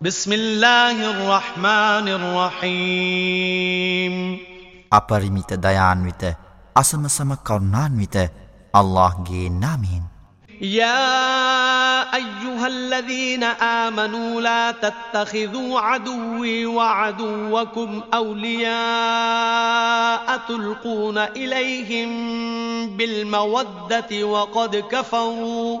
بسم الله الرحمن الرحيم. أبرميت ديان ويت أسم سم كرنان ويت الله جي نامين يا أيها الذين آمنوا لا تتخذوا عدوي وعدوكم أولياء تلقون إليهم بالمودة وقد كفروا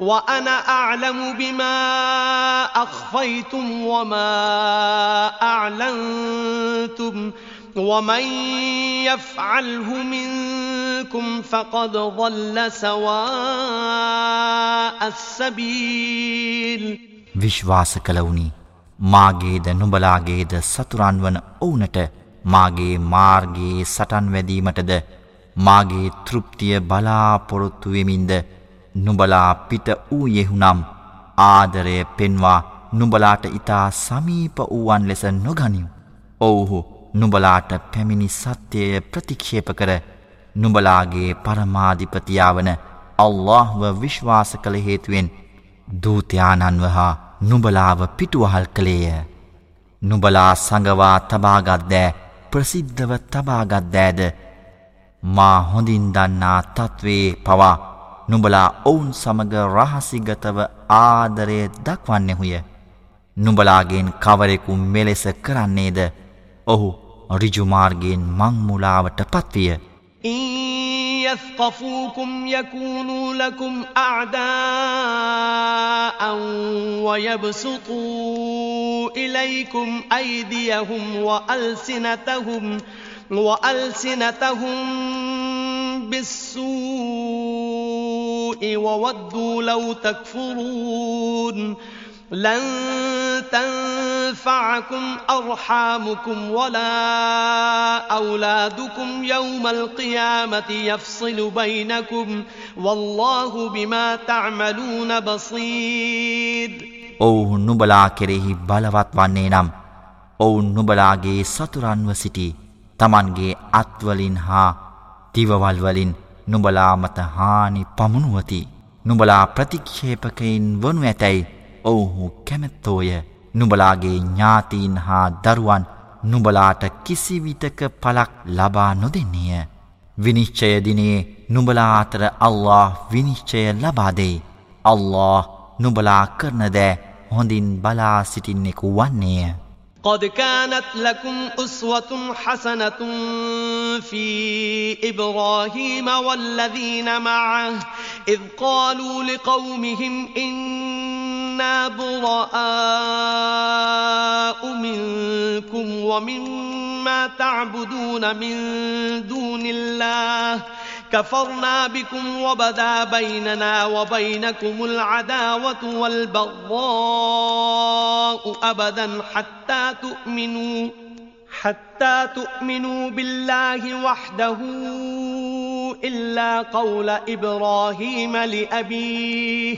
وأنا أعلم بما أخفيتم وما أعلنتم ومن يفعله منكم فقد ضل سواء السبيل විශ්වාස කළවුනි මාගේද නුබලාගේද සතුරන් වන ඔවුනට මාගේ මාර්ගයේ සටන් වැදීමටද මාගේ තෘප්තිය බලාපොරොත්තු වෙමින්ද නුබලා පිට වූ යෙහුනම් ආදරය පෙන්වා නුබලාට ඉතා සමීප වූවන් ලෙස නොගනිව්. ඔවුහු නුබලාට පැමිණි සත්‍යය ප්‍රතික්ෂේප කර නුබලාගේ පරමාධිපතියාවන අල්لهව විශ්වාස කළ හේතුවෙන් දූතයානන්ව හා නුබලාව පිටුවහල් කළේය. නුබලා සඟවා තබාගත්දෑ ප්‍රසිද්ධව තබාගත්දෑද මා හොඳින් දන්නා තත්වේ පවා නුඹලා ඔවුන් සමග රහසිගතව ආදරය දක්වන්නෙහුය. නුඹලාගෙන් කවරෙකු මෙලෙස කරන්නේද ඔහු රිජුමාර්ගෙන් මංමුලාවට පත්විය. يثقفوكم يكونوا لكم أعداء ويبسطوا إليكم أيديهم وألسنتهم وألسنتهم بالسوء وودوا لو تكفرون لن تنفعكم أرحامكم ولا أولادكم يوم القيامة يفصل بينكم والله بما تعملون بصير ඔවුහු නුබලා කෙරෙහි බලවත් වන්නේ නම් ඔවුන් නුබලාගේ සතුරන්ව සිටි තමන්ගේ අත්වලින් හා තිවවල්වලින් නුඹලා මත හානි පමුණුවති. නුඹලා ප්‍රතික්ෂේපකයින් වනු ඇතැයි ඔවුහු කැමැත්තෝය. නුඹලාගේ ඥාතීන් හා දරුවන් නුඹලාට කිසිවිටක පලක් ලබා නොදෙන්නේය. විනිශ්චයදිනේ නුඹලා අතර අල්له විනිශ්චය ලබාදෙයි අල්له නුඹලා කරනදෑ හොඳින් බලා සිටින්නෙකු වන්නේය. قد كانت لكم أسوة حسنة في إبراهيم والذين معه إذ قالوا لقومهم إنا براء منكم ومما تعبدون من دون الله كفرنا بكم وبدا بيننا وبينكم العداوة والبغضاء أبدا حتى تؤمنوا حتى تؤمنوا بالله وحده إلا قول إبراهيم لأبيه.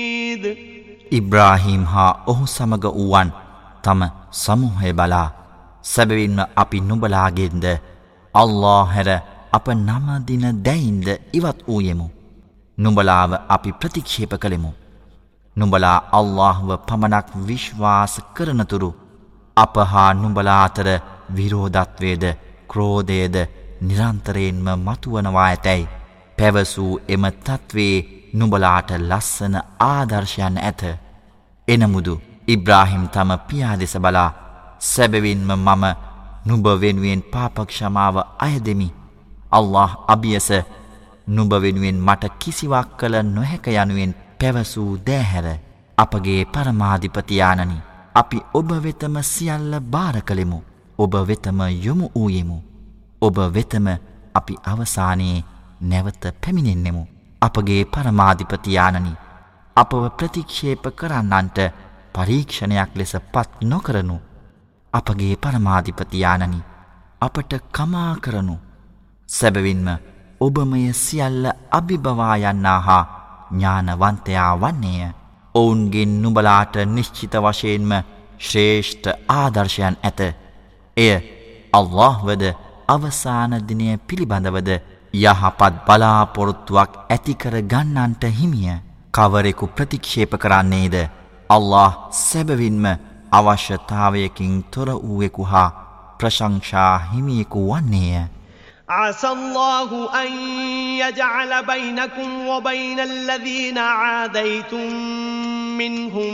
حميد ඉබ්‍රාහීම් හා ඔහු සමග වූවන් තම සමූහය බලා සැබවින්ම අපි නුබලාගෙන්ද අල්ලා හැර අප නමදින දැයින්ද ඉවත් වූයෙමු. නුඹලාව අපි ප්‍රතික්ෂේප කළෙමු. නුඹලා අල්لهව පමණක් විශ්වාස කරනතුරු අප හා නුඹලාතර විරෝධත්වේද ක්‍රෝධයද නිරන්තරයෙන්ම මතුවනවා ඇතැයි පැවසූ එම තත්වේ නුඹලාට ලස්සන ආදර්ශයන් ඇත. එනමුදු ඉබ්‍රාහිම් තම පියා දෙස බලා සැබවින්ම මම නුබ වෙනුවෙන් පාපක්ෂමාව අයදෙමි. අල්له අභියස නුබ වෙනුවෙන් මට කිසිවක් කළ නොහැක යනුවෙන් පැවසූ දෑහැර අපගේ පරමාධිපතියානනි අපි ඔබ වෙතම සියල්ල භාර කළෙමු ඔබ වෙතම යොමු වූයෙමු ඔබ වෙතම අපි අවසානයේ නැවත පැමිණෙන්නෙමු අපගේ පරමාධිපතියානනි අපව ප්‍රතික්ෂේප කරන්නන්ට පරීක්ෂණයක් ලෙස පත් නොකරනු. අපගේ පරමාධිපතියානනි අපට කමා කරනු. සැබවින්ම ඔබමය සියල්ල අභිබවා යන්නා හා ඥානවන්තයා වන්නේය. ඔවුන්ගෙන් නුබලාට නිශ්චිත වශයෙන්ම ශ්‍රේෂ්ඨ ආදර්ශයන් ඇත. එය අල්لهවද අවසානදිනය පිළිබඳවද යහපත් බලාපොරොත්තුවක් ඇතිකර ගන්නන්ට හිමිය කවරෙකු ප්‍රතික්ෂේප කරන්නේද අල්له සැබවින්ම අවශ්‍යතාවයකින් තොර වූවෙකු හා ප්‍රශංෂා හිමියෙකු වන්නේය. عسى الله أن يجعل بينكم وبين الذين عاديتم منهم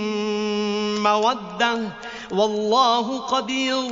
مودة والله قدير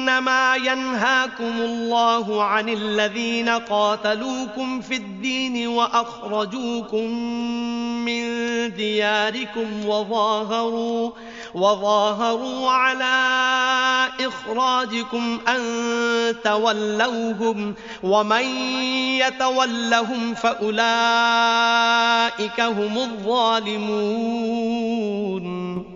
إنما ينهاكم الله عن الذين قاتلوكم في الدين وأخرجوكم من دياركم وظاهروا وظاهروا على إخراجكم أن تولوهم ومن يتولهم فأولئك هم الظالمون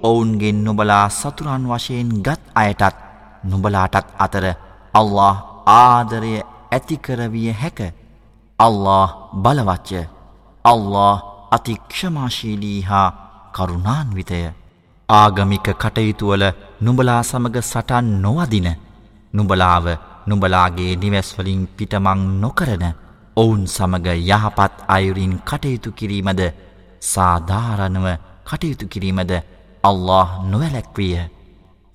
ඔවුන්ගෙන් නුබලා සතුරන් වශයෙන් ගත් අයටත් නුඹලාටත් අතර අල්له ආදරය ඇතිකරවිය හැක. අල්له බලවච්ච අල්له අතික්ෂමාශීලී හා කරුණාන්විතය. ආගමික කටයුතුවල නුඹලා සමග සටන් නොවදින. නුඹලාව නුඹලාගේ නිවැස්වලින් පිටමං නොකරන. ඔවුන් සමග යහපත් අයුරින් කටයුතු කිරීමද සාධාරණව කටයුතු කිරීමද අල්له නොවැලැක්විය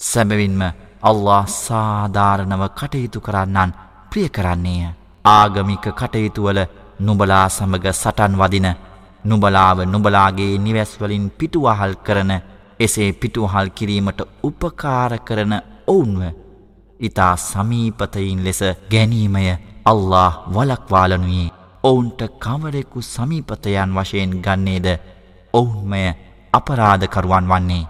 සැබවින්ම අල්له සාධාරණව කටයුතු කරන්නන් ප්‍රිය කරන්නේය. ආගමික කටයුතුවල නුබලා සමග සටන් වදින නුබලාව නුබලාගේ නිවැස්වලින් පිටුවහල් කරන එසේ පිටුහල් කිරීමට උපකාර කරන ඔවුන්ව ඉතා සමීපතයින් ලෙස ගැනීමය අල්له වලක්වාලනුයේ ඔවුන්ට කවරෙකු සමීපතයන් වශයෙන් ගන්නේද ඔවුන්මය අපරාධකරුවන් වන්නේ.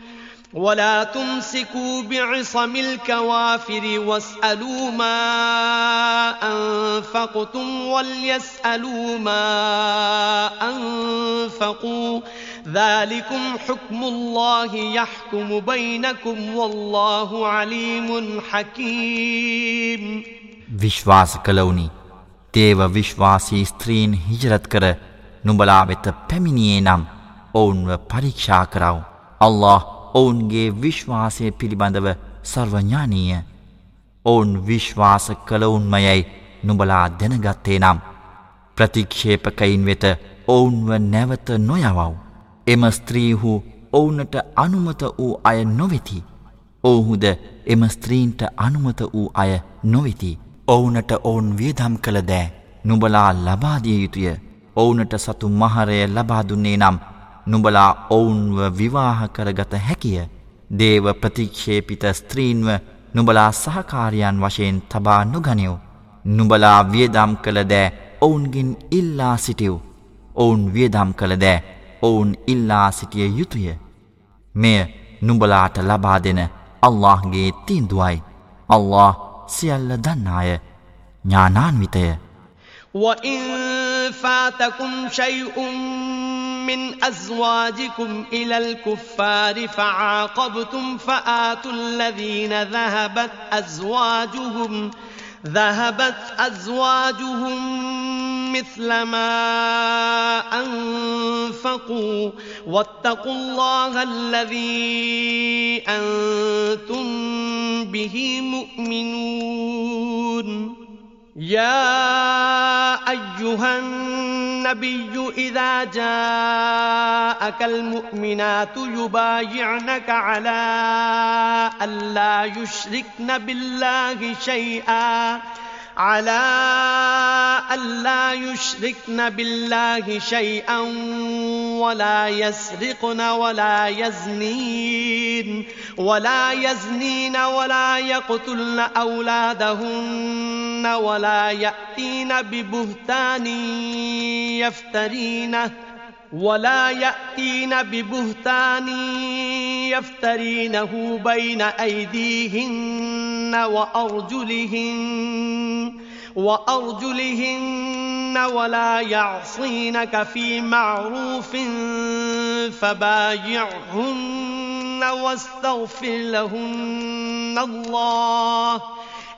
ولا تمسكوا بعصم الكوافر واسألوا ما أنفقتم وليسألوا ما أنفقوا ذلكم حكم الله يحكم بينكم والله عليم حكيم විශ්වාස කළවුනි තේව විශ්වාසී ස්ත්‍රීන් හිජරත් කර නුඹලා වෙත පැමිණියේ නම් ඔවුන්ව පරීක්ෂා කරව. අල්ලාහ් ඔවුන්ගේ විශ්වාසය පිළිබඳව සර්වඥානීය ඔවුන් විශ්වාස කළවුන්මයැයි නුබලා දැනගත්තේ නම් ප්‍රතික්ෂේපකයින් වෙත ඔවුන්ව නැවත නොයවව්. එම ස්ත්‍රීහු ඔවුනට අනුමත වූ අය නොවෙති. ඔවුහුද එම ස්ත්‍රීන්ට අනුමත වූ අය නොවෙති. ඔවුනට ඔවුන් වියදම් කළ දෑ නුබලා ලබාදිය යුතුය. ඔවුනට සතු මහරය ලබාදුන්නේ නම් නුඹලා ඔවුන්ව විවාහ කරගත හැකිය. දේව ප්‍රතික්ෂේපිත ස්ත්‍රීන්ව නුඹලා සහකාරයන් වශයෙන් තබා නුගනිව් නුඹලා වියදම් කළ දෑ ඔවුන්ගින් ඉල්ලා සිටිව් ඔවුන් වියදම් කළ දෑ ඔවුන් ඉල්ලා සිටිය යුතුය. මෙය නුඹලාට ලබා දෙන අල්لهගේ තිීන්දුවයි. අල්له සියල්ල දන්නාය. ඥානාන්විතය. وَإِن فَاتَكُمْ شَيْءٌ مِّنْ أَزْوَاجِكُمْ إِلَى الْكُفَّارِ فَعَاقَبْتُمْ فَآتُوا الَّذِينَ ذَهَبَتْ أَزْوَاجُهُمْ ذهبت أزواجهم مثل ما أنفقوا. واتقوا الله الذي أنتم به مؤمنون. يا أيها النبي إذا جاءك المؤمنات يبايعنك على ألا يشركن بالله شيئا. على ألا يشركن بالله شيئا ولا يسرقن ولا يزنين ولا يزنين ولا يقتلن أولادهن ولا يأتين ببهتان يفترينه ولا يأتين ببهتان يفترينه بين أيديهن وأرجلهن وأرجلهن ولا يعصينك في معروف فبايعهن واستغفر لهن الله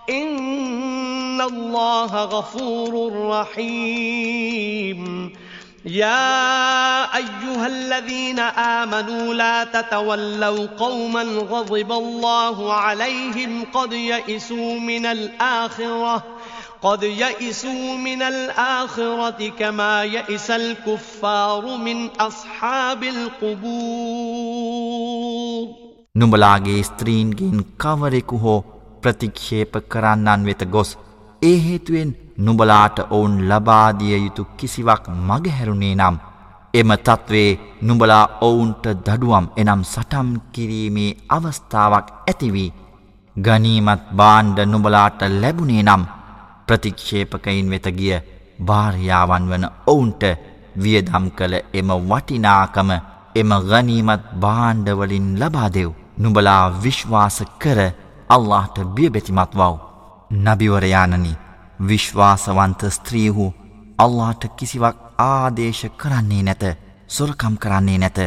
إن الله غفور رحيم يا أيها الذين آمنوا لا تتولوا قوما غضب الله عليهم قد يئسوا من الآخرة قد يئسوا من الآخرة كما يئس الكفار من أصحاب القبور නුඹලාගේ ස්ත්‍රීන්ගෙන් කවරෙකු හෝ ප්‍රතික්ෂේප කරන්නන් වෙත ගොස් ඒ හේතුවෙන් නුඹලාට ඔවුන් ලබාදිය යුතු කිසිවක් මගහැරුණේ නම් එම තත්වේ නුඹලා ඔවුන්ට දඩුවම් එනම් සටම් කිරීමේ අවස්ථාවක් ඇතිවී ගනීමත් බාණ්ඩ නුඹලාට ලැබුණේ නම් ප්‍රතික්ෂේපකයින් වෙත ගිය භාර්යාවන් වන ඔවුන්ට වියදම් කළ එම වටිනාකම එම ගනීමත් බාණ්ඩවලින් ලබාදෙව් නුබලා විශ්වාස කර අල්لهට බියබැතිමත් වව්. නබිවරයානනි විශ්වාසවන්ත ස්ත්‍රීහු අල්ලාට කිසිවක් ආදේශ කරන්නේ නැත සොරකම් කරන්නේ නැත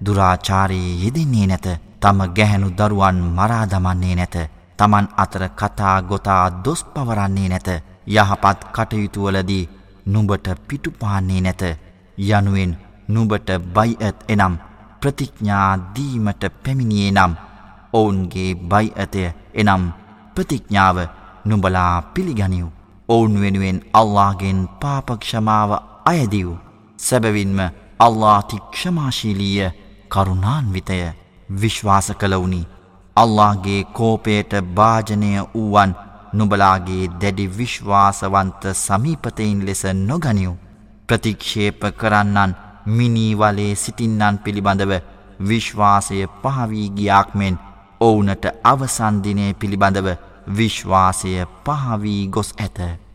දුරාචාරයේ යෙදෙන්නේ නැත තම ගැහැණු දරුවන් මරාදමන්නේ නැත තමන් අතර කතා ගොතා දොස් පවරන්නේ නැත යහපත් කටයුතුවලදී නුඹට පිටුපාන්නේ නැත යනුවෙන් නුඹට බයිඇත් එනම් ප්‍රතිඥා දීමට පැමිණියේ නම් ඔවුන්ගේ බයිඇතය එනම් ප්‍රතිඥාව නුඹලා පිළිගනිව්. ඔවුන් වෙනුවෙන් අල්ලාගෙන් පාපක්ෂමාව අයදිව්. සැබවින්ම අල්ලාති ක්ෂමාශීලීය කරුණාන්විතය විශ්වාස කළවුනි. අල්لهගේ කෝපයට භාජනය වූවන් නුබලාගේ දැඩි විශ්වාසවන්ත සමීපතයින් ලෙස නොගනිව්. ප්‍රතික්ෂේප කරන්නන් මිනීවලේ සිටින්නන් පිළිබඳව විශ්වාසය පහවී ගියාක් මෙන් ඔවුනට අවසන්දිනය පිළිබඳව විශ්වාසය පහවී ගොස් ඇත.